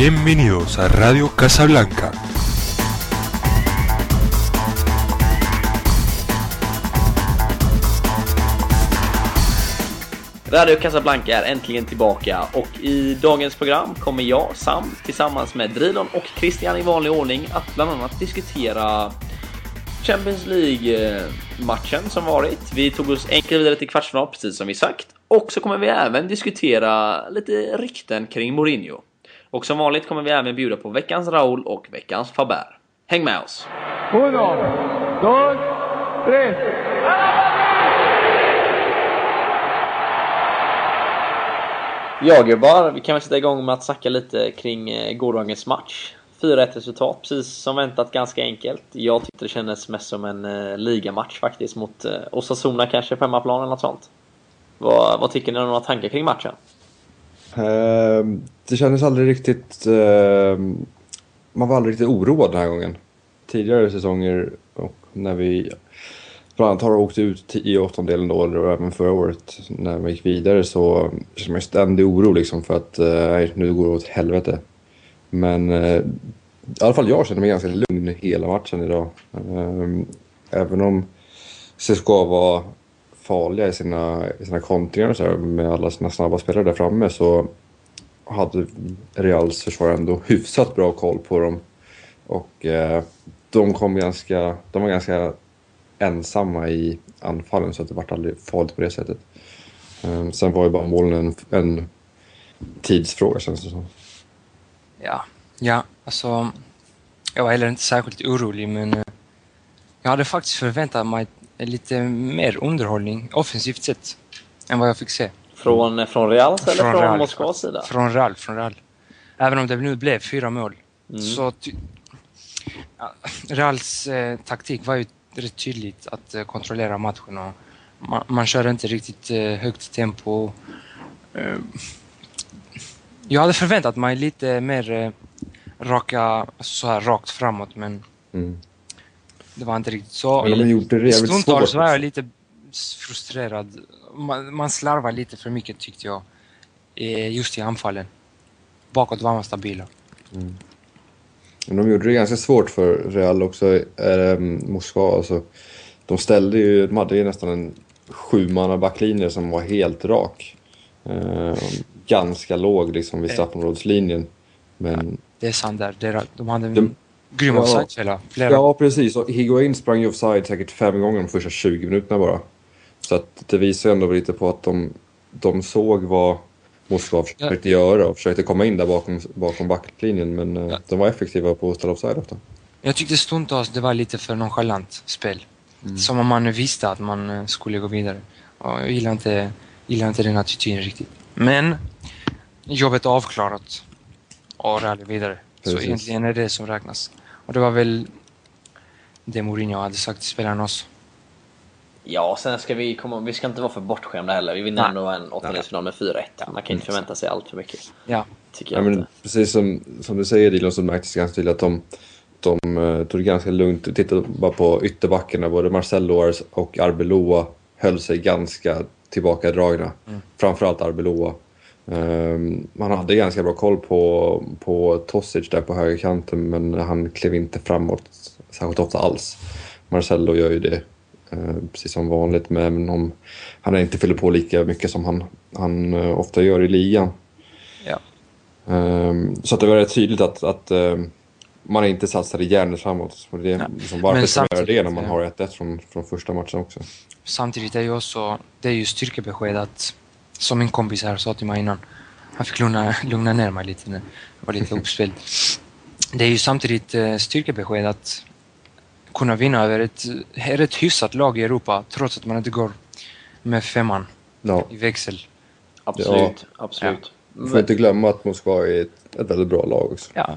Bienvenidos a Radio Casablanca. Radio Casablanca är äntligen tillbaka och i dagens program kommer jag, Sam, tillsammans med Drilon och Christian i vanlig ordning att bland annat diskutera Champions League-matchen som varit. Vi tog oss enkelt vidare till kvartsfinal, precis som vi sagt. Och så kommer vi även diskutera lite rykten kring Mourinho. Och som vanligt kommer vi även bjuda på veckans Raul och veckans Faber. Häng med oss! Uno, dos, tres. Ja gubbar, vi kan väl sätta igång med att snacka lite kring eh, gårdagens match. 4-1 resultat, precis som väntat ganska enkelt. Jag tyckte det kändes mest som en eh, ligamatch faktiskt mot eh, Osasuna kanske på hemmaplan eller något sånt. Vad, vad tycker ni om några tankar kring matchen? Ehm, det kändes aldrig riktigt... Eh, man var aldrig riktigt oroad den här gången. Tidigare säsonger och när vi bland annat har åkt ut i åttondelen då, och även förra året när vi gick vidare så kände man ständig oro liksom för att eh, nu går det åt helvete. Men eh, i alla fall jag kände mig ganska lugn hela matchen idag. Eh, även om CSKA var farliga i sina, i sina kontringar så här, med alla sina snabba spelare där framme så hade Reals försvar ändå hyfsat bra koll på dem. Och eh, de kom ganska, de var ganska ensamma i anfallen så att det vart aldrig farligt på det sättet. Eh, sen var ju bara målen en, en tidsfråga känns det som. Ja, ja, alltså. Jag var heller inte särskilt orolig, men eh, jag hade faktiskt förväntat mig lite mer underhållning offensivt sett än vad jag fick se. Från, eh, från Reals eller från, Real, Moskvas sida? Från Real, från Real. Även om det nu blev fyra mål. Mm. Så Reals eh, taktik var ju rätt tydligt att eh, kontrollera matchen och man, man kör inte riktigt eh, högt tempo. Eh, jag hade förväntat mig lite mer eh, raka, så här rakt framåt men Mm. Det var inte riktigt så. Men de gjorde det jävligt. Stundtals var jag lite frustrerad. Man, man slarvar lite för mycket tyckte jag. eh, Just i anfallen. Bakåt var man stabila. Men de gjorde det ganska svårt för Real också, eh, Moskva. Alltså, de ställde ju, de hade ju nästan en sjumanna backlinje som var helt rak. Eh, ganska låg liksom vid straffområdeslinjen. Men Det är sant där. De hade en De- grym Ja. offsidefälla. Flera. Ja, precis. Och Higuain sprang ju offside säkert fem gånger de första 20 minuterna bara. Så att det visar ändå lite på att de, de såg vad Moskva försökte göra och försökte komma in där bakom, bakom backlinjen. Men eh, Ja. de var effektiva på att ställa offside ofta. Jag tyckte stundtals det var lite för nonchalant spel. Mm. Som om man visste att man eh, skulle gå vidare. Och jag gillar inte, gillar inte den attityden riktigt. Men jobbet är avklarat. Och Real är vidare. Så Precis. egentligen är det som räknas. Och det var väl det Mourinho hade sagt till spelarna också. Ja, sen ska vi komma, vi ska inte vara för bortskämda heller. Vi vinner Nej. ändå en åttondelsfinal med 4-1. Man kan inte förvänta sig allt för mycket. Ja, Tycker Ja, jag men inte. precis som, som du säger Dilon så märktes ganska tydligt att de, de eh, tog det ganska lugnt. Tittade bara på ytterbackarna, både Marcelo och Arbeloa höll sig ganska tillbakadragna. Framförallt Arbeloa. Um, man hade ganska bra koll på, på Tosic där på högerkanten men han klev inte framåt särskilt ofta alls. Marcelo gör ju det eh, precis som vanligt men om han inte fyller på lika mycket som han, han eh, ofta gör i ligan. ja. Ehm, så att det var rätt tydligt att, att ehm, man inte satsade järnet framåt. Och det, Ja. liksom, varför ska man göra det när man har 1-1 från, från första matchen också? Samtidigt är ju också, det är ju styrkebesked att, som min kompis här sa till mig innan, han fick lugna, lugna ner mig lite nu. Jag var lite uppspelt. Det är ju samtidigt eh, styrkebesked att kunna vinna över ett, ett hyfsat lag i Europa trots att man inte går med femman Ja. i växel. Absolut, absolut. Man får inte glömma att Moskva är ett, ett väldigt bra lag också. Ja,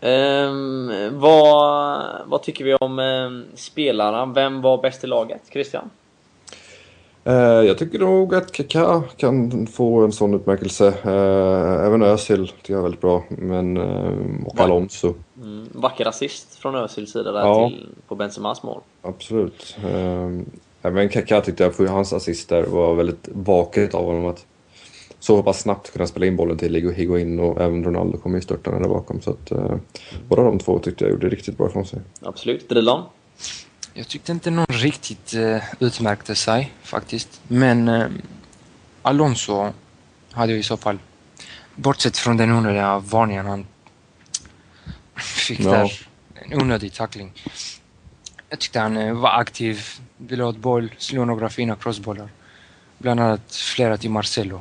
Ehm, vad, vad tycker vi om ehm, spelarna? Vem var bäst i laget? Christian? Eh, jag tycker nog att Kaká kan få en sån utmärkelse. Eh, även Özil tycker jag är väldigt bra. Men, eh, och? Alonso, Mm, vacker assist från Özils sida där Ja. till, på Benzemas mål. absolut. Även Kaká tyckte jag, för hans assist där var väldigt vaket av honom att så pass snabbt kunna spela in bollen till Higuain och även Ronaldo kommer ju störtande där bakom. Så att båda de två tyckte jag gjorde riktigt bra från sig. Absolut. Drilon? Jag tyckte inte någon riktigt eh, utmärkte sig faktiskt. Men eh, Alonso hade ju i så fall, bortsett från den onödiga varningen han fick Ja. där, en onödig tackling. Jag tyckte han eh, var aktiv, ville åt boll, slog några fina crossbollar. Bland annat flera till Marcelo.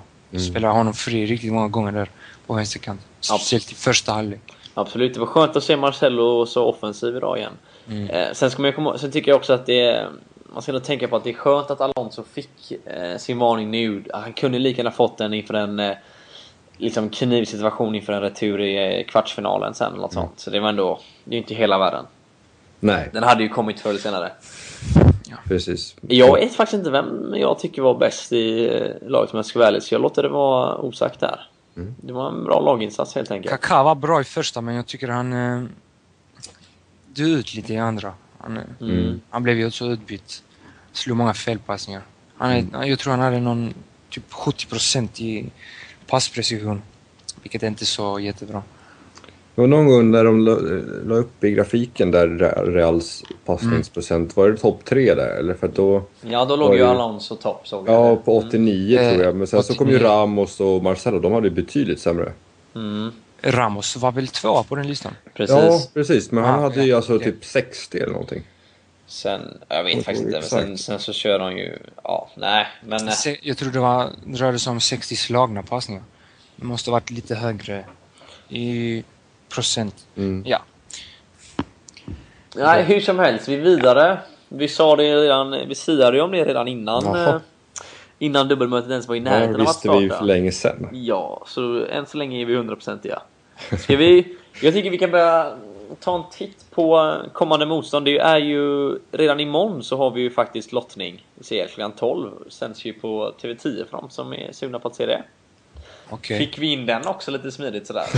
Spelade honom fri riktigt många gånger där på vänsterkant. Speciellt i första halvlek. Absolut, det var skönt att se Marcelo så offensiv idag igen. Mm. Eh, sen, ska man komma, sen tycker jag också att det är... Man ska nog tänka på att det är skönt att Alonso fick eh, sin varning nu. Han kunde lika gärna fått den inför en eh, liksom knivsituation inför en retur i eh, kvartsfinalen sen eller något Mm. sånt. Så det var ändå... Det är ju inte hela världen. Nej, Den hade ju kommit förr eller senare. precis. Jag vet faktiskt inte vem jag tycker var bäst i eh, laget om jag ska vara ärlig, så jag låter det vara osagt där. Mm. Det var en bra laginsats helt enkelt. Kaká var bra i första men jag tycker han dog ut lite i andra. Han, eh, Mm. han blev ju också utbytt. Slog många felpassningar. Han är, Jag tror han hade någon typ 70% i passprecision. Vilket är inte så jättebra. Det var någon gång när de la, la upp i grafiken där Re- Reals passningsprocent, var det topp tre där eller? För att då, Ja, då låg ju Alonso topp såg jag. ja på 89 Mm. tror jag, men sen så kom ju 89. Ramos och Marcelo, de hade ju betydligt sämre. Mm, Ramos var väl tvåa på den listan? precis. Ja, precis, men han Ja, hade ju ja, alltså okej. typ 60 eller någonting. Sen, jag vet Jag faktiskt inte, men sen, sen så kör de ju... Ja, nej, men... eh, Se- Jag tror det var, det rörde sig om 60 slagna passningar. Det måste ha varit lite högre i procent. Mm. Ja. Nej, hur som helst, vi är vidare. Vi sa det redan, vi siade ju om det redan innan. Jaha. eh, Innan dubbelmötet ens var i Det närheten av att visste vi ju starta. för länge sedan. Ja, så än så länge är vi 100% ja. Ska vi... Jag tycker vi kan börja ta en titt på kommande motstånd. Det är ju... Redan imorgon så har vi ju faktiskt lottning. Vi ser klockan 12. Sänds ju på TV10 för dem som är sugna på att se det. Okej. Fick vi in den också lite smidigt sådär.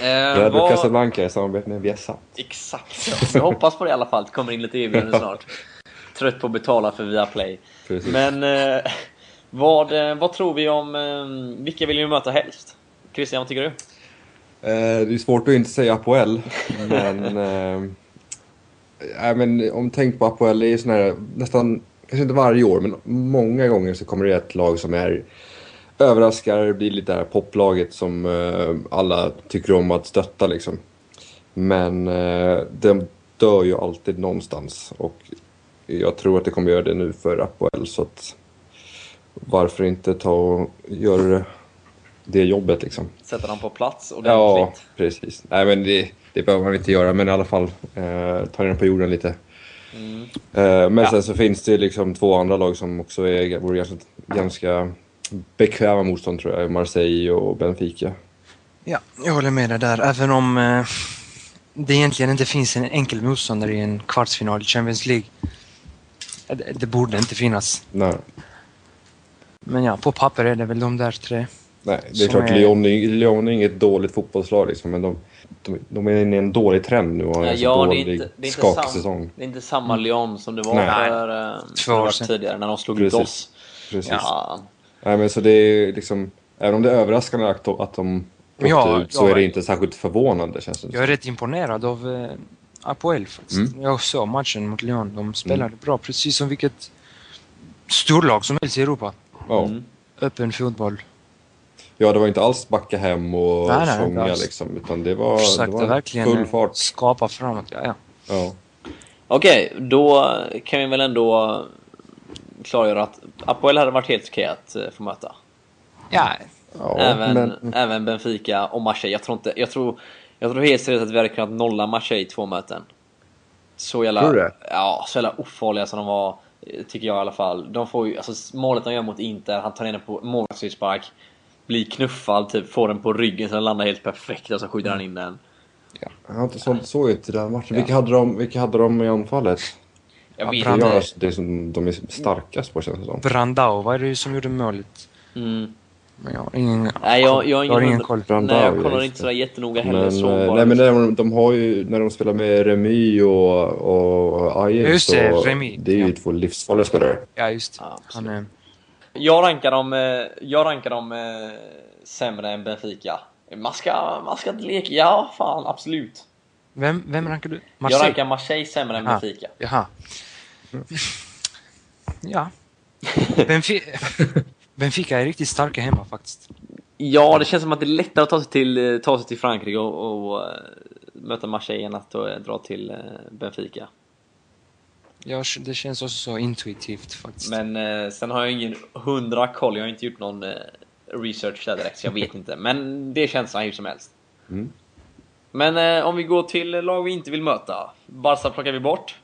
Eh, vad... Casablanca i samarbete med Viasat. Exakt så. Vi hoppas på det i alla fall. Det kommer in lite erbjudanden snart. Trött på att betala för Viaplay. Precis. Men eh, vad, eh, vad tror vi om... Eh, vilka vill ni möta helst? Christian, vad tycker du? Eh, det är svårt att inte säga Apoel, men... nej, men om tänk på Apoel, det är ju sån här, nästan, kanske inte varje år, men många gånger så kommer det ett lag som är överraskar, blir lite det här poplaget som eh, alla tycker om att stötta liksom. Men eh, de dör ju alltid någonstans och jag tror att det kommer göra det nu för Apoel så att varför inte ta och göra det, det jobbet liksom. Sätta dem på plats Ja, ordentligt. precis. Nej, men det, det behöver man inte göra, men i alla fall eh, ta den på jorden lite. Mm. Eh, men Ja. sen så finns det liksom två andra lag som också är, vore ganska, ganska bekväma motstånd tror jag. Marseille och Benfica. Ja, jag håller med dig där. Även om eh, det egentligen inte finns en enkel motståndare i en kvartsfinal i Champions League. Det, det borde inte finnas. Nej, Men ja, på papper är det väl de där tre. Nej det är klart är- Lyon, är- Lyon är inget dåligt fotbollslag liksom, men de, de, de är inne i en dålig trend nu och har en så Ja, det är dålig inte, det är inte, skakig sam, säsong. det är inte samma Lyon som det var Nej. för eh, Två år tidigare när de slog ut Precis. oss. Precis. Ja, Nej, men så det är liksom, även om det är överraskande att de, att de åkte Ja, ut så ja. är det inte särskilt förvånande känns det Jag är rätt imponerad av eh, Apoel faktiskt. Mm. Jag såg matchen mot Lyon. De spelade bra, precis som vilket storlag som helst i Europa. Ja. Mm. Öppen fotboll. Ja, det var inte alls backa hem och Nej, nej, sjunga liksom, utan det var, det Försökte var verkligen full fart. skapa framåt. Ja, ja. Ja. Okej, då kan vi väl ändå klargöra att Apoel hade varit helt okej att eh, få möta. ja Ja, även, men, även Benfica och Marseille. Jag tror inte, jag tror, jag tror helt seriöst att vi hade kunnat nolla Marseille i två möten. Så jävla, det? Ja, så jävla ofarliga som de var, eh, tycker jag i alla fall. De får ju, alltså målet de gör mot Inter, han tar ner den på målvaktsfrispark, blir knuffad, typ får den på ryggen så den landar helt perfekt och så skjuter han in den. jag har inte så, såg inte den matchen. Vilka, hade de, vilka hade de i anfallet? Jag Ja, vet inte. är alltså det som de är starkast på känns det som. Brandao, vad är det som gjorde målet? Mm. Men jag har ingen, Nej, jag, jag har jag har ingen, ingen koll. Brandao, Nej, jag ja, kollar inte sådär jättenoga heller. Men, så eh, nej, men liksom. de, de har ju, när de spelar med Remy och, och Ajax Just det, så Remy. det är ju Ja. två livsfarliga spelare. Ja, just det. Ja, Han är... jag rankar dem, eh, jag rankar dem eh, sämre än Benfica. Man ska, man ska inte leka, ja fan absolut. Vem, vem rankar du? Jag rankar Marseille sämre än Aha. Benfica. Jaha. Ja. Benfica, Benfica är riktigt starka hemma faktiskt. Ja, det känns som att det är lättare att ta sig till, eh, ta sig till Frankrike och, och möta Marseille än att dra till Benfica. Ja, det känns också så intuitivt faktiskt. Men eh, sen har jag ingen hundra koll, jag har inte gjort någon eh, research där direkt så jag vet inte. Men det känns så hur som helst. Mm. Men eh, om vi går till lag vi inte vill möta. Barca plockar vi bort.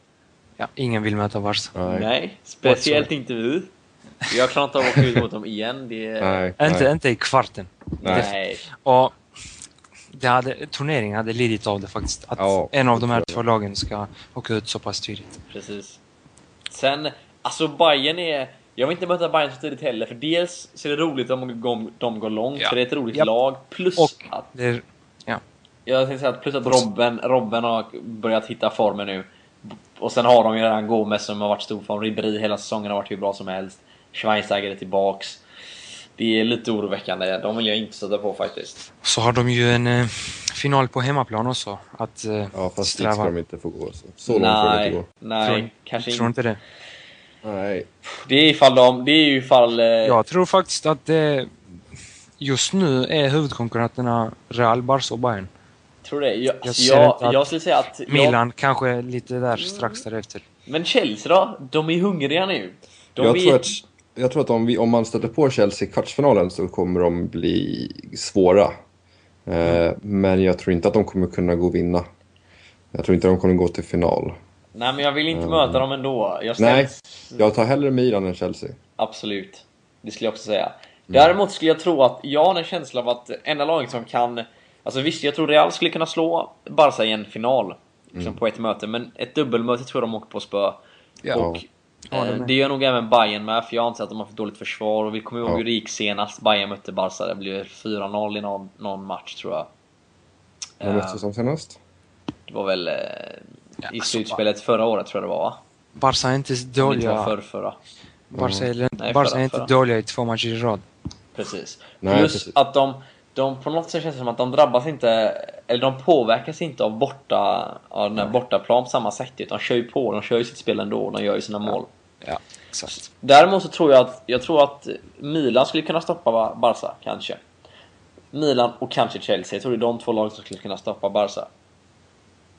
Ja, ingen vill möta Barca. Nej. Nej, speciellt inte vi. Jag klarar inte av att åka ut mot dem igen. Det, Nej. Inte, nej. inte i kvarten. nej. Och det hade, turneringen hade lidit av det faktiskt. Att Ja, en av de här två lagen ska åka ut så pass tidigt. Precis. Sen, alltså Bayern är... Jag vill inte möta Bayern så tidigt heller, för dels så är det roligt om de, går långt, Ja. för det är ett roligt Japp. lag. Plus Och att... det ja, Jag tänkte säga att plus att Robben, Robben har börjat hitta formen nu. Och sen har de ju redan Gomes som har varit stor form. Ribéry hela säsongen har varit hur bra som helst. Schweinsteiger är tillbaks. Det är lite oroväckande. De vill jag inte sätta på faktiskt. så har de ju en eh, final på hemmaplan också. Att eh, Ja, fast dit ska de inte få gå. Så, så långt får de inte gå. nej, Tror- kanske Tror inte. inte det. Nej. Det är ifall de, det är ju ifall... Eh, Jag tror faktiskt att det just nu är huvudkonkurrenterna Real, Barca och Bayern. tror det. Jag, alltså, jag, inte att jag skulle säga att... jag- Milan kanske lite där strax därefter. Men Chelsea då? De är hungriga nu. De jag, vet... tror att, jag tror att om, vi, om man stöter på Chelsea i kvartsfinalen så kommer de bli svåra. Eh, men jag tror inte att de kommer kunna gå och vinna. Jag tror inte de kommer gå till final. Nej, men jag vill inte Mm. möta dem ändå. Jag Nej, jag tar hellre Milan än Chelsea. Absolut. Det skulle jag också säga. Däremot skulle jag tro att jag har en känsla av att enda laget som kan... Alltså visst, jag tror Real skulle kunna slå Barca i en final. Liksom på ett möte. Men ett dubbelmöte tror jag de åker på spö. Ja. Och Ja, det eh, det gör nog även Bayern med, för jag anser att de har för dåligt försvar. Och vi kommer ihåg Ja. hur det gick senast Bayern mötte Barca. Det blev 4-0 i någon, någon match tror jag. Vad Eh, mötte som senast? det var väl eh, Ja, i alltså, slutspelet förra året tror jag det var va? Barca är inte Om det inte var dåliga. förr, förra. Barca är, Nej, Barca förra, är inte förra. dåliga i två matcher i rad. Precis. Nej, Plus precis. att de, de på något sätt känns det som att de drabbas inte, eller de påverkas inte av borta, av den här bortaplan på samma sätt. Utan de kör ju på, de kör ju sitt spel ändå, de gör ju sina mål. Ja, exakt. Däremot så tror jag att, jag tror att Milan skulle kunna stoppa Barca, kanske. Milan och kanske Chelsea. Jag tror det är de två lag som skulle kunna stoppa Barca.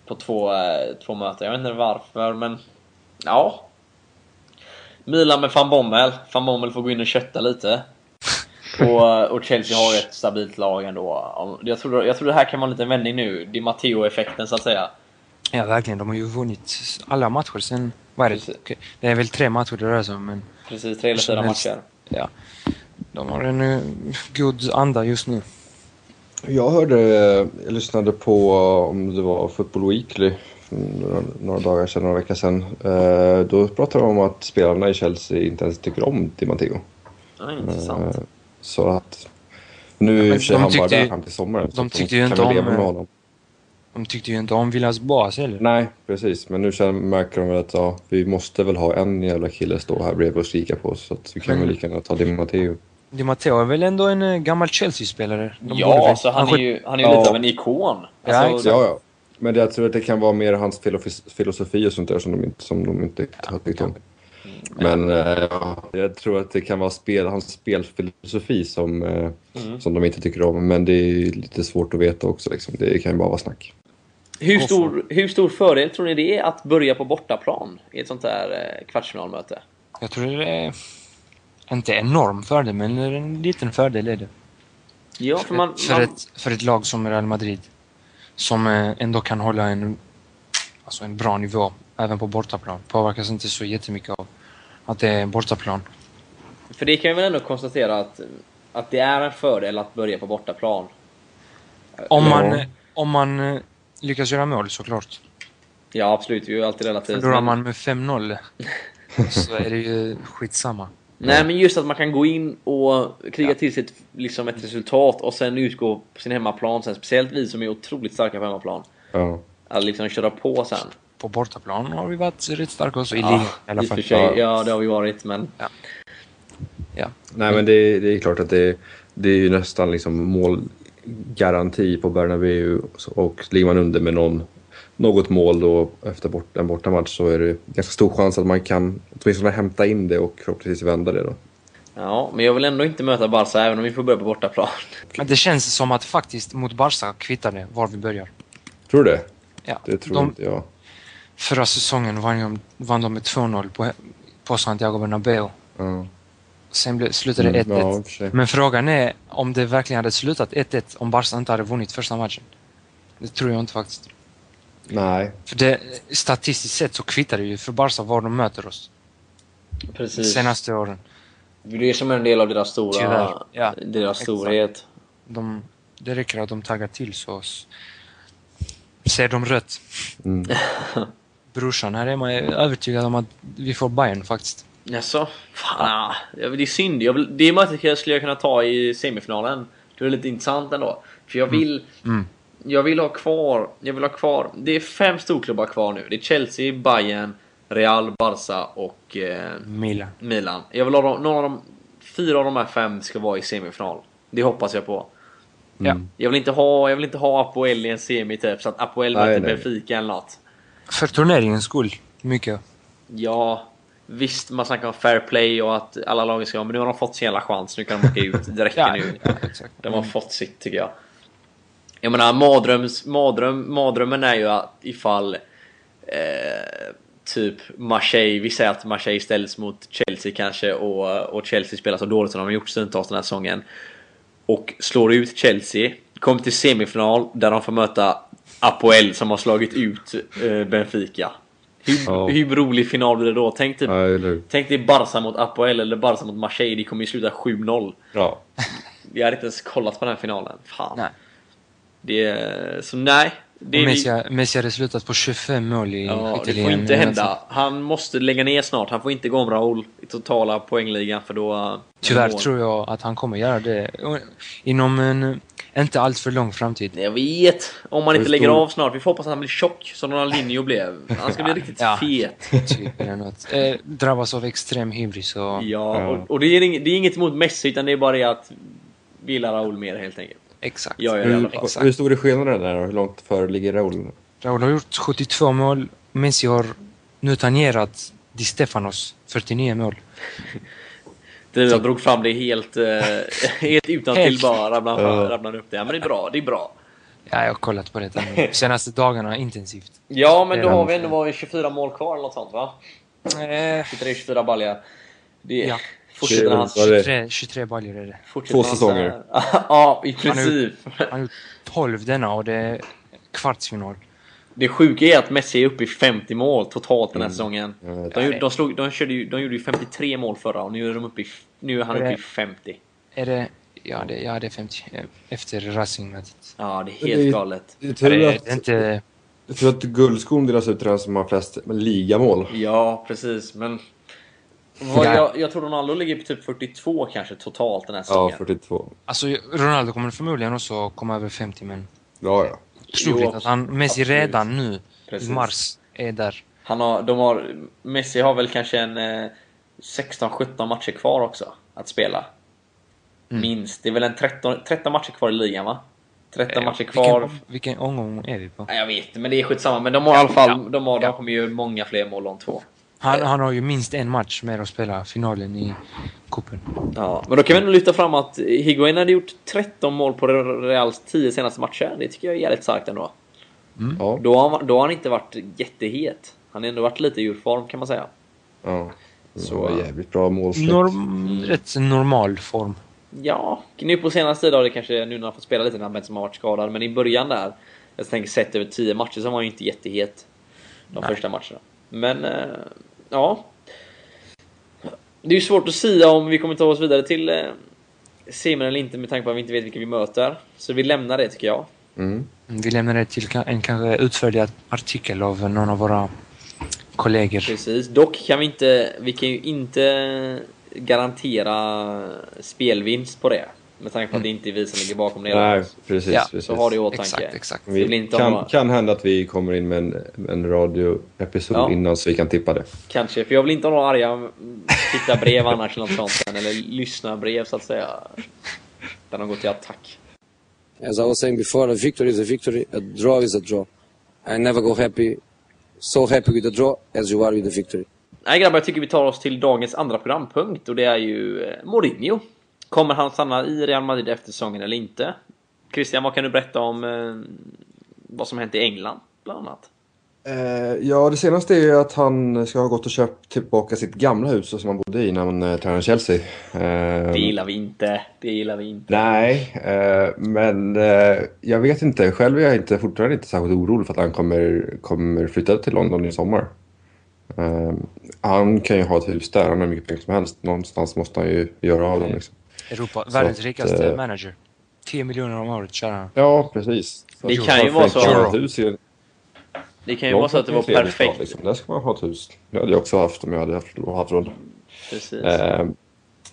På två, eh, två möten. Jag vet inte varför, men... Ja. Milan med van Bommel. Van Bommel får gå in och kötta lite. Och, och Chelsea har ett stabilt lag ändå. Jag tror, jag tror det här kan vara en liten vändning nu. Di Matteo-effekten så att säga. Ja, verkligen. De har ju vunnit alla matcher sen... Vad är det? Precis. Det är väl tre matcher det rör sig om, men Precis, tre eller fyra matcher. ja. De har en uh, god anda just nu. Jag hörde, jag lyssnade på om det var Football Weekly för några, några dagar sedan, några veckor sedan. Eh, då pratade de om att spelarna i Chelsea inte ens tycker om Di Matteo. Ja, intressant. Eh, så att nu men i och för sig han bara där fram till sommaren. så de tyckte ju kan inte om, med eh, honom. De tyckte ju inte om Villas Boas heller. Nej, precis. Men nu känner, märker de väl att ja, vi måste väl ha en jävla kille stå här bredvid och skrika på oss. Så att vi kan väl lika gärna ta Di Matteo. Di Matteo är väl ändå en eh, gammal Chelsea-spelare? Ja, väl- alltså han är ju, han är ju Ja. lite av en ikon. Ja, Alltså, exakt. Ja, ja. Men det, jag tror att det kan vara mer hans filosofi och sånt där som de inte, som de inte har tyckt om. Men eh, ja, jag tror att det kan vara spel, hans spelfilosofi som, eh, Mm. som de inte tycker om. Men det är lite svårt att veta också. Liksom. Det kan ju bara vara snack. Hur stor, hur stor fördel tror ni det är att börja på bortaplan i ett sånt här eh, kvartsfinalmöte? Jag tror det är inte enorm fördel, men en liten fördel är det. Ja, för man... för, man ett, för ett lag som Real Madrid. Som eh, ändå kan hålla en, alltså en bra nivå även på bortaplan. Påverkas inte så jättemycket av att det är bortaplan. För det kan vi väl ändå konstatera att, att det är en fördel att börja på bortaplan. Om man, om man eh, lyckas göra mål såklart. Ja, absolut. Det är ju alltid relativt. Förlorar man med 5-0 så är det ju skitsamma. Nej, men just att man kan gå in och kriga till sig ett, liksom ett resultat och sen utgå på sin hemmaplan sen. Speciellt vi som är otroligt starka på hemmaplan. Ja. Att liksom köra på sen. På bortaplan har vi varit rätt starka också i Ja, ligan i alla fall. sig, Ja. ja det har vi varit men... Ja. Ja. Nej, men det, det är klart att det, det är ju nästan liksom målgaranti på Bernabéu och ligger man under med någon, något mål då efter bort, en bortamatch så är det ganska stor chans att man kan åtminstone hämta in det och förhoppningsvis vända det då. Ja, men jag vill ändå inte möta Barca även om vi får börja på bortaplan. Men det känns som att faktiskt mot Barca kvittar det var vi börjar. Tror du det? Ja. Det tror de, inte jag. Förra säsongen vann de, vann de med 2-0 på, på Santiago Bernabéu. Ja. Sen blev, slutade det 1-1. Mm, ja, i och för sig. Men frågan är om det verkligen hade slutat 1-1 om Barca inte hade vunnit första matchen. Det tror jag inte faktiskt. Nej. För det, statistiskt sett så kvittar det ju för Barca var de möter oss Precis. senaste åren. Det är som en del av deras stora... Tyvärr, ja. Deras storhet. De, det räcker att de taggar till så ser de rött. Mm. Brorsan här är övertygad om att vi får Bayern faktiskt. Jaså? Fan, ja, det är synd. Jag vill, det mötet skulle jag kunna ta i semifinalen. Det är lite intressant ändå. För jag vill... Mm. Jag vill ha kvar... Jag vill ha kvar... Det är fem storklubbar kvar nu. Det är Chelsea, Bayern, Real, Barca och eh, Milan. Milan. Jag vill ha dem, någon av de... Fyra av de här fem ska vara i semifinal. Det hoppas jag på. Ja. Jag vill inte ha, jag vill inte ha Apoel i en semi typ, så att Apoel möter. Benfica eller något. För turneringens skull. Mycket. Ja, visst man snackar om fair play och att alla lag ska men nu har de fått sin jävla chans. Nu kan de åka ut. Det räcker Ja, nu. ja. De har fått sitt tycker jag. Jag menar mardröms, mardröm, mardrömmen är ju att ifall eh, typ Marseille, vi säger att Marseille ställs mot Chelsea kanske och, och Chelsea spelar så dåligt som de har gjort stundtals den här säsongen. Och slår ut Chelsea, kommer till semifinal där de får möta Apoel som har slagit ut eh, Benfica. Hur, Ja. hur rolig final blir det då? Tänk typ Ja? Tänk dig Barca mot Apoel eller Barca mot Marseille, det kommer ju sluta 7-0. Ja. Vi hade inte ens kollat på den här finalen. Fan. Nej. Det är... Så nej. Det, Och är, Messi, Messi hade slutat på 25 mål i ja, det får inte hända. Han måste lägga ner snart. Han får inte gå om Raúl i totala poängligan för då... uh, Tyvärr då- tror jag att han kommer göra det inom en inte alltför lång framtid. Jag vet! Om man inte lägger av snart. Vi får hoppas att han blir tjock som Ronaldinho blev. Han ska bli riktigt Ja. fet. Typ eller något. Eh, drabbas av extrem hybris och... Ja, och, och det, är inget, det är inget emot Messi utan det är bara det att vi gillar Raúl mer helt enkelt. Exakt. Jag gör det i alla fall. Hur, hur stor är skillnaden där då? Hur långt före ligger Raúl? Raúl har gjort 72 mål. Messi har nu tangerat Di Stefanos 49 mål. Du, jag drog fram det helt, eh, helt utan till bara rabblade Ja. upp det. Ja, men det är bra, det är bra. Ja, jag har kollat på det de senaste dagarna intensivt. Ja, men då har vi ändå varit 24 mål kvar eller något sånt va? Eh, 23-24 balja. Det Ja. Fortsätter Det- det? 23, 23 baljor är det. fortsätter Två säsonger. ja, i Han har princip. Han har gjort 12 denna och det är kvartsfinal. Det sjuka är att Messi är uppe i 50 mål totalt den här Mm. säsongen. De, gjorde- de, slog, de, körde ju, de gjorde ju 53 mål förra och nu är, de uppe i, nu är han Är uppe det- i 50. Är det... Ja, det, ja, det är 50. eh, Efter Racing-mötet. Ja, det är helt det galet. Det Det att, är inte... jag tror att guldskon delas ut till den som har flest ligamål. Ja, precis. Men... Vad, Ja. jag, jag tror Ronaldo ligger på typ 42 kanske totalt den här Ja, säsongen. 42. Alltså, Ronaldo kommer förmodligen också komma över 50, men... Ja, ja. Troligt Jo, att han, Messi absolut. redan nu Precis. i mars är där. Han har, de har, Messi har väl kanske en eh, 16-17 matcher kvar också att spela. Mm. Minst. Det är väl en 13, 13 matcher kvar i ligan va? 13 Eh, matcher kvar. Vilken, vilken omgång är vi på? Nej, jag vet men det är skitsamma. Men de har i alla fall, Ja. de, har, de Ja. kommer ju många fler mål de två. Han, han har ju minst en match med att spela finalen i cupen. Ja, men då kan vi ändå lyfta fram att Higuain hade gjort 13 mål på Reals 10 senaste matcher. Det tycker jag är jävligt starkt ändå. Ja. Då har, han, då har han inte varit jättehet. Han har ändå varit lite ur form kan man säga. ja. Så- jävligt bra målsnitt. Norm, Rätt normal form. Ja, nu på senare tid har det kanske nu när han fått spela lite när har varit skadad. Men i början där, jag tänker sett över 10 matcher så var han ju inte jättehet. De Nej. första matcherna. Men, eh, ja. Det är ju svårt att säga om vi kommer ta oss vidare till eh, semin eller inte med tanke på att vi inte vet vilka vi möter. Så vi lämnar det tycker jag. Mm. Vi lämnar det till en kanske utförlig artikel av någon av våra kollegor. Precis. Dock kan vi inte, vi kan ju inte garantera spelvinst på det. Med tanke på att det inte är vi som ligger bakom det. Nej, precis. Ja, precis. Så har det i åtanke. Exakt, exakt. Vi kan, några- kan hända att vi kommer in med en, en radioepisod Ja. innan så vi kan tippa det. Kanske, för jag vill inte ha några arga tittarbrev annars eller något sånt eller lyssnarbrev så att säga. Där de går till attack. As I was saying before, a victory is a victory, a draw is a draw. I never go happy, so happy with a draw as you are with a victory. Nej grabbar, jag tycker vi tar oss till dagens andra programpunkt och det är ju eh, Mourinho. Kommer han stanna i Real Madrid efter säsongen eller inte? Christian, vad kan du berätta om eh, vad som hänt i England, bland annat? Eh, ja, det senaste är ju att han ska ha gått och köpt tillbaka sitt gamla hus som han bodde i när han eh, tränade Chelsea. Eh, Det gillar vi inte. Det gillar vi inte. Nej, men jag vet inte. Själv är jag inte, fortfarande inte särskilt orolig för att han kommer, kommer flytta till London i sommar. Han kan ju ha ett hus där, han har mycket pengar som helst. Någonstans måste han ju göra av dem. Liksom. Europa, världens att, rikaste eh, manager. 10 miljoner om året tjänar han. Ja, precis. Så Det kan ju vara så- hus i- Det kan ju vara så att det var perfekt. Liksom. Där ska man ha ett hus. Det hade jag också haft om jag hade haft, haft råd. Precis. Eh,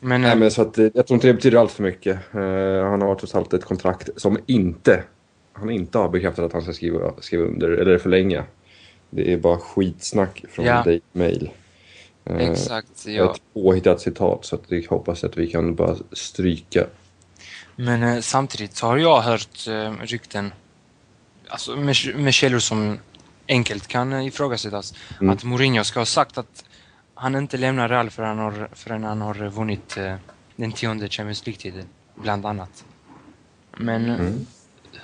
Men, Nej, eh, men så att, eh, jag tror inte det betyder allt för mycket. Eh, han har trots allt ett kontrakt som inte, han inte har bekräftat att han ska skriva, skriva under eller förlänga. Det är bara skitsnack från Ja. Dave Mail. Eh, exakt, ja. Ett påhittat citat så att jag hoppas att vi kan bara stryka. Men eh, samtidigt så har jag hört eh, rykten, alltså med, med källor som enkelt kan ifrågasättas, Mm. att Mourinho ska ha sagt att han inte lämnar Real förrän han har, förrän han har vunnit den tionde Champions League-titeln, bland annat. Men Mm.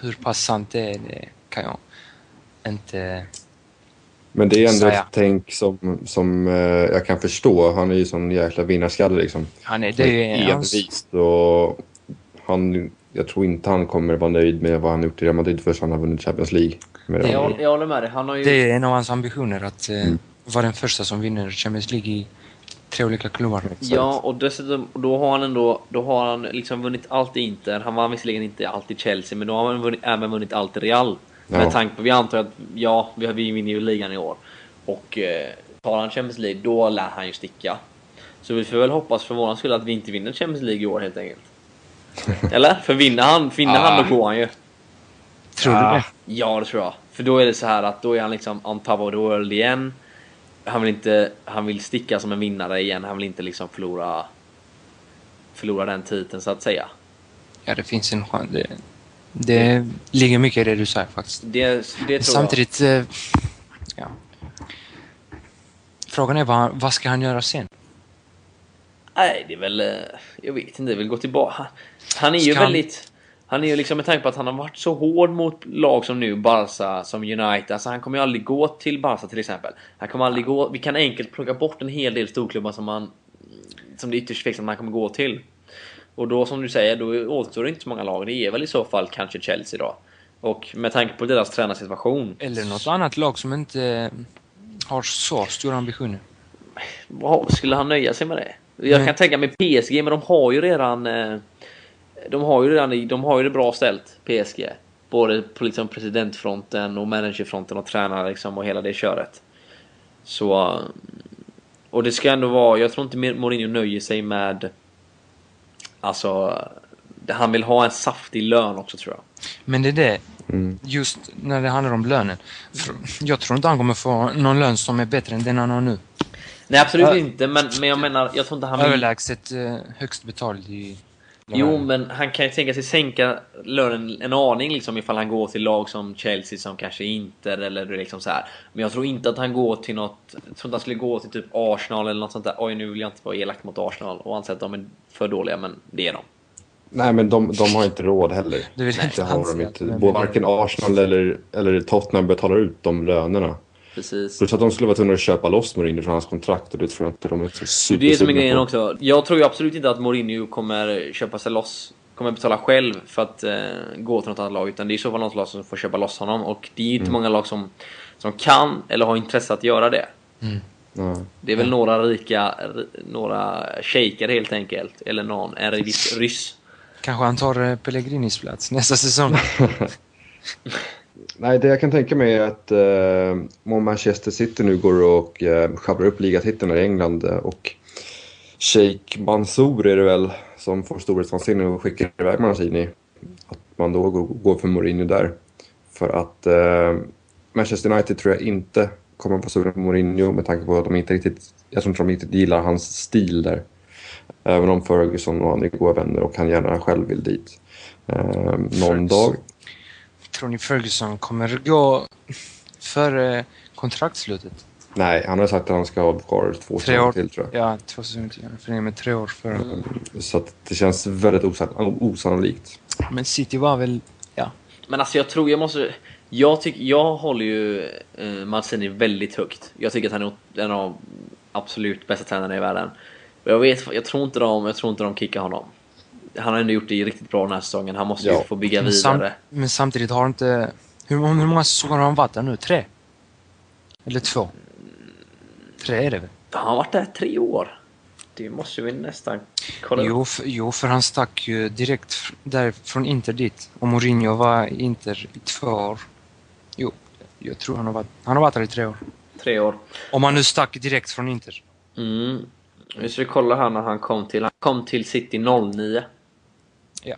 hur pass sant det är, det kan jag inte... Men det är ändå ett tänk som, som eh, jag kan förstå. Han är ju sån jäkla vinnarskalle liksom. Han är, det är Envist och han, jag tror inte han kommer vara nöjd med vad han gjort i Real Madrid förrän han har vunnit Champions League. Med Real jag, jag håller med dig. Han har ju... det är en av hans ambitioner att eh, Mm. vara den första som vinner Champions League i tre olika klubbar. Ja, och dessutom då har han ändå då har han liksom vunnit allt i Inter. Han vann visserligen inte allt i Chelsea, men då har han vunnit, även vunnit allt i Real. Ja. Med tanke på, vi antar att ja, vi, vi vinner ju ligan i år. Och eh, tar han Champions League, då lär han ju sticka. Så vi får väl hoppas för våran skull att vi inte vinner Champions League i år helt enkelt. Eller? För vinner han, vinner han då går han ju. Tror du det? Ja, det tror jag. För då är det så här att då är han liksom on top of the world igen. Han vill inte, han vill sticka som en vinnare igen. Han vill inte liksom förlora, förlora den titeln så att säga. Ja, det finns en chans. Det, ligger mycket i det du säger faktiskt. Det, det. Samtidigt, eh, ja. Frågan är vad, vad ska han göra sen? Nej, det är väl... eh, Jag vet inte, väl gå tillbaka. Han, han är ju Ska han- väldigt... Han är ju liksom med tanke på att han har varit så hård mot lag som nu Barca, som United. Alltså han kommer ju aldrig gå till Barca till exempel. Han kommer aldrig gå... Vi kan enkelt plocka bort en hel del storklubbar som han... Som det är ytterst tveksamt han kommer gå till. Och då som du säger, då återstår det inte så många lag. Det är väl i så fall kanske Chelsea då. Och med tanke på deras tränarsituation. Eller något annat lag som inte eh, har så stora ambitioner. Vad skulle han nöja sig med det? Jag Nej. kan tänka mig PSG, men de har ju redan... eh, De har ju redan de har ju det bra ställt, PSG. Både på liksom presidentfronten och managerfronten och tränare liksom och hela det köret. Så... eh, Och det ska ändå vara... Jag tror inte Mourinho nöjer sig med... Alltså... Han vill ha en saftig lön också tror jag. Men det är det, Mm. just när det handlar om lönen. Jag tror inte han kommer få någon lön som är bättre än den han har nu. Nej absolut Äh. inte, men, men jag menar, jag tror inte han vill... Överlägset eh, högst betald i... Jo, men han kan ju tänka sig sänka lönen en aning liksom ifall han går till lag som Chelsea som kanske Inter eller liksom så här. Men jag tror inte att han går till något... Jag tror inte han skulle gå till typ Arsenal eller något sånt där. Oj, nu vill jag inte vara elak mot Arsenal och anse att de är för dåliga, men det är de. Nej, men de, de har inte råd heller. Det vill inte Det har de inte. Både varken Arsenal eller, eller Tottenham betalar ut de lönerna. Precis. Plus att de skulle vara tvungna att köpa loss Mourinho från hans kontrakt och det tror jag inte de är så super, Det är som är grejen på. också. Jag tror ju absolut inte att Mourinho kommer köpa sig loss. Kommer betala själv för att eh, gå till något annat lag. Utan det är i så fall något lag som får köpa loss honom. Och det är ju inte många lag som, som kan eller har intresse att göra det. Ja. Det är väl några rika, ri- några shejker helt enkelt. Eller någon, en viss ryss. Kanske han tar eh, Pellegrinis plats nästa säsong. Nej, det jag kan tänka mig är att eh, om Manchester City nu går och eh, sjabblar upp ligatiteln i England eh, och Sheikh Mansour är det väl som får storhetsvansinne och skickar iväg Mancini. Att man då går- för Mourinho där. För att eh, Manchester United tror jag inte kommer på sugna på Mourinho med tanke på att de inte riktigt, jag tror inte de riktigt gillar hans stil där. Även om Ferguson och han är goda vänner och han gärna själv vill dit. Eh, någon Ferguson. dag. Tror ni Ferguson kommer gå före kontraktslutet? Nej, han har sagt att han ska ha kvar två Tre år. till tror jag. Ja, två säsonger till. Han förlänger med tre år före. Så att det känns väldigt osann- osannolikt. Men City var väl... Ja. Men alltså jag tror jag måste... Jag, tycker, jag håller ju eh, Mancini väldigt högt. Jag tycker att han är en av de absolut bästa tränarna i världen. Jag vet, jag tror inte de, jag tror inte de kickar honom. Han har ändå gjort det riktigt bra den här säsongen. Han måste ju Ja. få bygga Men, vidare. men samtidigt har inte... Hur, hur många säsonger har han varit där nu? Tre? Eller två? Tre är det väl? Han har varit där tre år. Det måste vi nästan kolla upp. Jo, för, jo, för han stack ju direkt där från Inter dit. Och Mourinho var Inter i två år. Jo, jag tror han har varit, han har varit där i tre år. Tre år. Om han nu stack direkt från Inter. Mm. Vi ska kolla här när han kom till. Han kom till City 09. Ja.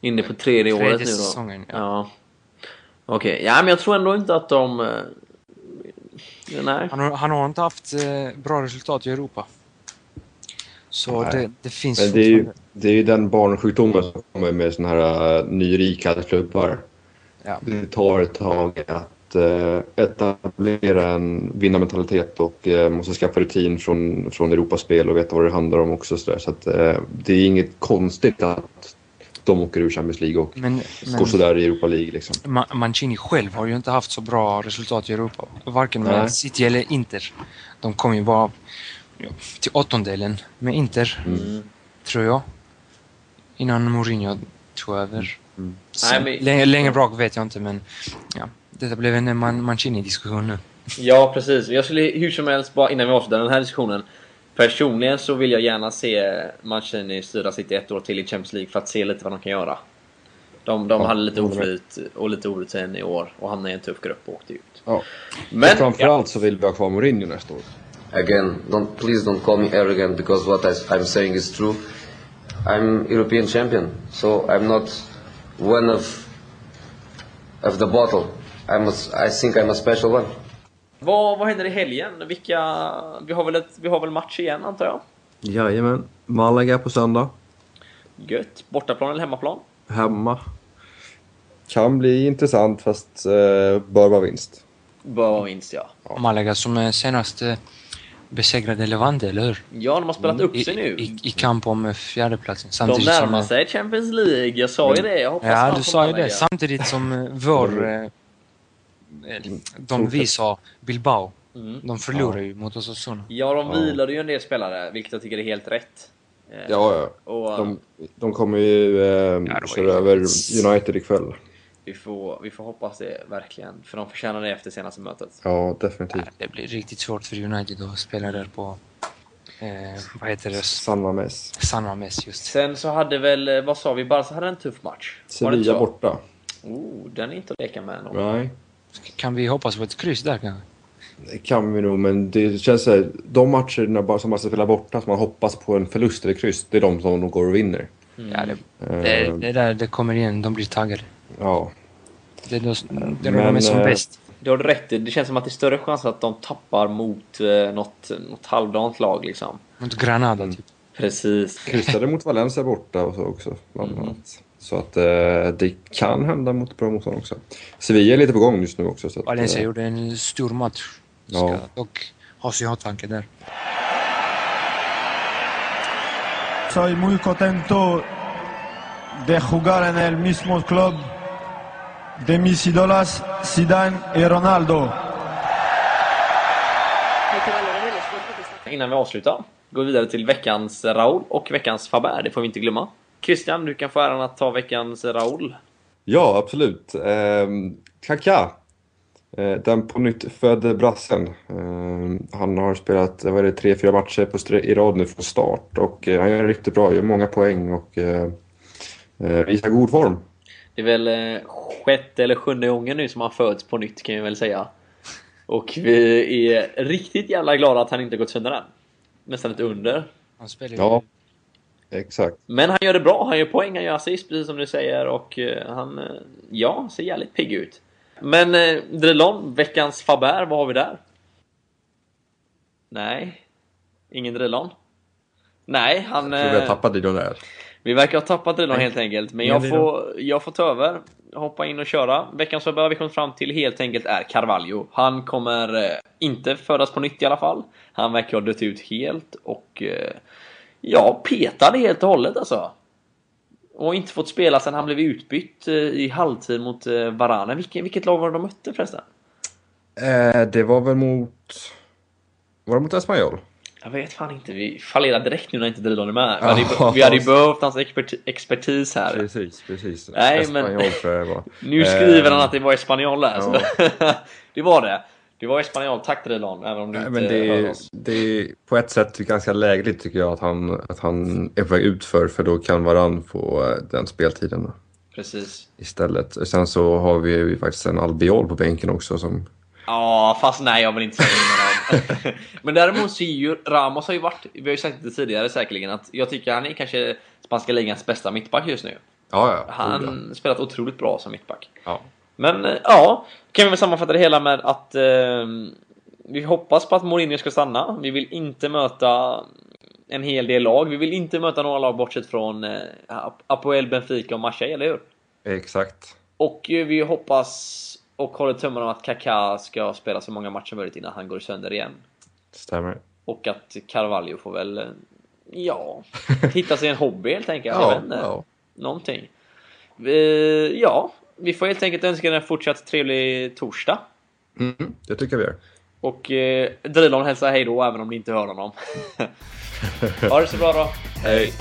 Inne på tredje, Tredje året nu då. säsongen, ja. ja. Okej, ja men jag tror ändå inte att de... eh, Nej. Han har, han har inte haft eh, bra resultat i Europa. Så det, det finns Men det är, ju, det är ju den barnsjukdomen som kommer med såna här uh, nyrika klubbar. Ja. Det tar ett tag att uh, etablera en vinnarmentalitet och uh, måste skaffa rutin från, från Europaspel och veta vad det handlar om också. Så, där. så att, uh, det är inget konstigt att de åker ur Champions League och Men, går men sådär i Europa League. Liksom. Ma- Mancini själv har ju inte haft så bra resultat i Europa. Varken med Nej. City eller Inter. De kom ju bara till åttondelen med Inter, Mm. tror jag. Innan Mourinho tog över. Mm. Nej, men- längre, längre bak vet jag inte, men ja, detta blev en Man- Mancini-diskussion nu. Ja, precis. Jag skulle hur som helst, bara innan vi avslutar den här diskussionen. Personligen så vill jag gärna se Mancini styra City ett år till i Champions League för att se lite vad de kan göra. De, de Ja, hade lite oflyt och lite orutin i år och hamnade i en tuff grupp och åkte ut. Ja. Men, framförallt så vill vi ha kvar Mourinho nästa år. Again, don't please don't call me arrogant because what I, I'm saying is true. I'm European champion, so I'm not one of of the bottle. I'm a, I think I'm a special one. Vad, vad händer i helgen? Vilka... Vi har, väl ett, vi har väl match igen antar jag? Jajamän. Malaga på söndag. Gött. Bortaplan eller hemmaplan? Hemma. Kan bli intressant fast eh, bör vara vinst. Bör vara vinst ja. Malaga som är senast eh, besegrade Levante, eller hur? Ja, de har spelat upp I, sig nu. i, I kamp om eh, fjärdeplatsen. De närmar sig Champions League. Jag sa ju det. Jag hoppas Ja, du sa ju det. Samtidigt som eh, vår... De vi sa, Bilbao, Mm. de förlorar ju mot Osasuna. Ja, de Ja. vilade ju en del spelare, vilket jag tycker är helt rätt. Eh, Ja, ja. Och De, de kommer ju eh, ju köra över United ikväll. vi, får, vi får hoppas det verkligen, för de förtjänar det efter senaste mötet. Ja, definitivt. Det blir riktigt svårt för United att spela där på... Eh, vad heter det? San Mames. San Mames just. Sen så hade väl, eh, vad sa vi, Barca hade en tuff match. Sevilla borta. Oh, den är inte att leka med nog. Nej, Kan vi hoppas på ett kryss där kanske? det kan vi nog, men det känns så här, de matcherna bara- som man ska spela borta, som man hoppas på en förlust eller kryss, det är de som de går och vinner. Mm. Ja, det, Eh, det, det där det kommer igen, de blir taggade. Ja, Det är då, det är då Men, de är som eh, bäst. Det har du rätt i. Det känns som att det är större chans att de tappar mot eh, något, något halvdant lag liksom. Mot Granada typ. Precis. kryssade mot Valencia borta och så också. Bland Mm. Så att eh, det kan hända mot bra motstånd också. Sevilla är lite på gång just nu också. Så att, Valencia eh, gjorde en stor match. Ska Ja. dock ha sig i åtanke där. Soy muy contento de jugar en el mismo club de mis ídolas Zidane y Ronaldo. Innan vi avslutar, går vi vidare till veckans Raul och veckans Faber. Det får vi inte glömma. Christian, du kan få äran att ta veckans Raul. Ja, absolut. Eh, Kaká. Eh, den på nytt födde brassen. Eh, han har spelat vad är det, tre, fyra matcher på i rad nu från start och eh, han gör riktigt bra, gör många poäng och eh, eh, visar god form. Det är väl eh, sjätte eller sjunde gången nu som han föds på nytt kan jag väl säga. Och vi är riktigt jävla glada att han inte gått sönder än. Nästan ett under. Han spelar ju... Ja. Exakt. Men han gör det bra, han gör poäng, han gör assist precis som du säger och eh, han, eh, ja, ser jävligt pigg ut. Men eh, Drilon, veckans Faber, vad har vi där? Nej, ingen Drilon. Nej, han... Jag tror vi har eh, tappat Didon där. Vi verkar ha tappat Drilon helt enkelt, men jag får, jag får ta över, hoppa in och köra. Veckans Faber vi kommit fram till helt enkelt är Carvalho. Han kommer eh, inte födas på nytt i alla fall. Han verkar ha dött ut helt och eh, ja, petad helt och hållet alltså. Och inte fått spela sen han blev utbytt eh, i halvtid mot eh, Varane. Vilket, vilket lag var det de mötte förresten? Eh, det var väl mot... Var det mot Espanyol? Jag vet fan inte, vi fallerade direkt nu när inte Drilon är med. Vi Ja, hade, ju- vi hade ju behövt hans experti- expertis här. Precis, precis. Nej, men- det var. Nu skriver Eh, han att det var Espanyol där. så- det var det. Det var Espanyol, tack Drilon, även om du Nej, inte men det hör oss. det är på ett sätt ganska lägligt tycker jag att han, att han är på väg ut för, då kan Varann få eh, den speltiden Precis. istället. Sen så har vi ju faktiskt en Albiol på bänken också som... Ja, fast nej, jag vill inte säga honom. Men däremot så är ju Ramos har ju varit, vi har ju sagt det tidigare säkerligen, att jag tycker han är kanske spanska ligans bästa mittback just nu. Ja, ja. Han ja. spelat otroligt bra som mittback. ja. Men eh, ja, kan vi väl sammanfatta det hela med att eh, vi hoppas på att Mourinho ska stanna. Vi vill inte möta en hel del lag. Vi vill inte möta några lag bortsett från eh, Apoel, Benfica och Marseille, eller hur? Exakt. Och eh, vi hoppas och håller tummarna om att Kaká ska spela så många matcher som möjligt innan han går sönder igen. Stämmer. Och att Carvalho får väl, eh, ja, hitta sig en hobby helt enkelt. jag Ja, ja. Någonting. Eh, ja, vi får helt enkelt önska er en fortsatt trevlig torsdag. Mm, det tycker vi gör. Och eh, Drilon hälsar hej då även om ni inte hör honom. ha det så bra då. Hej.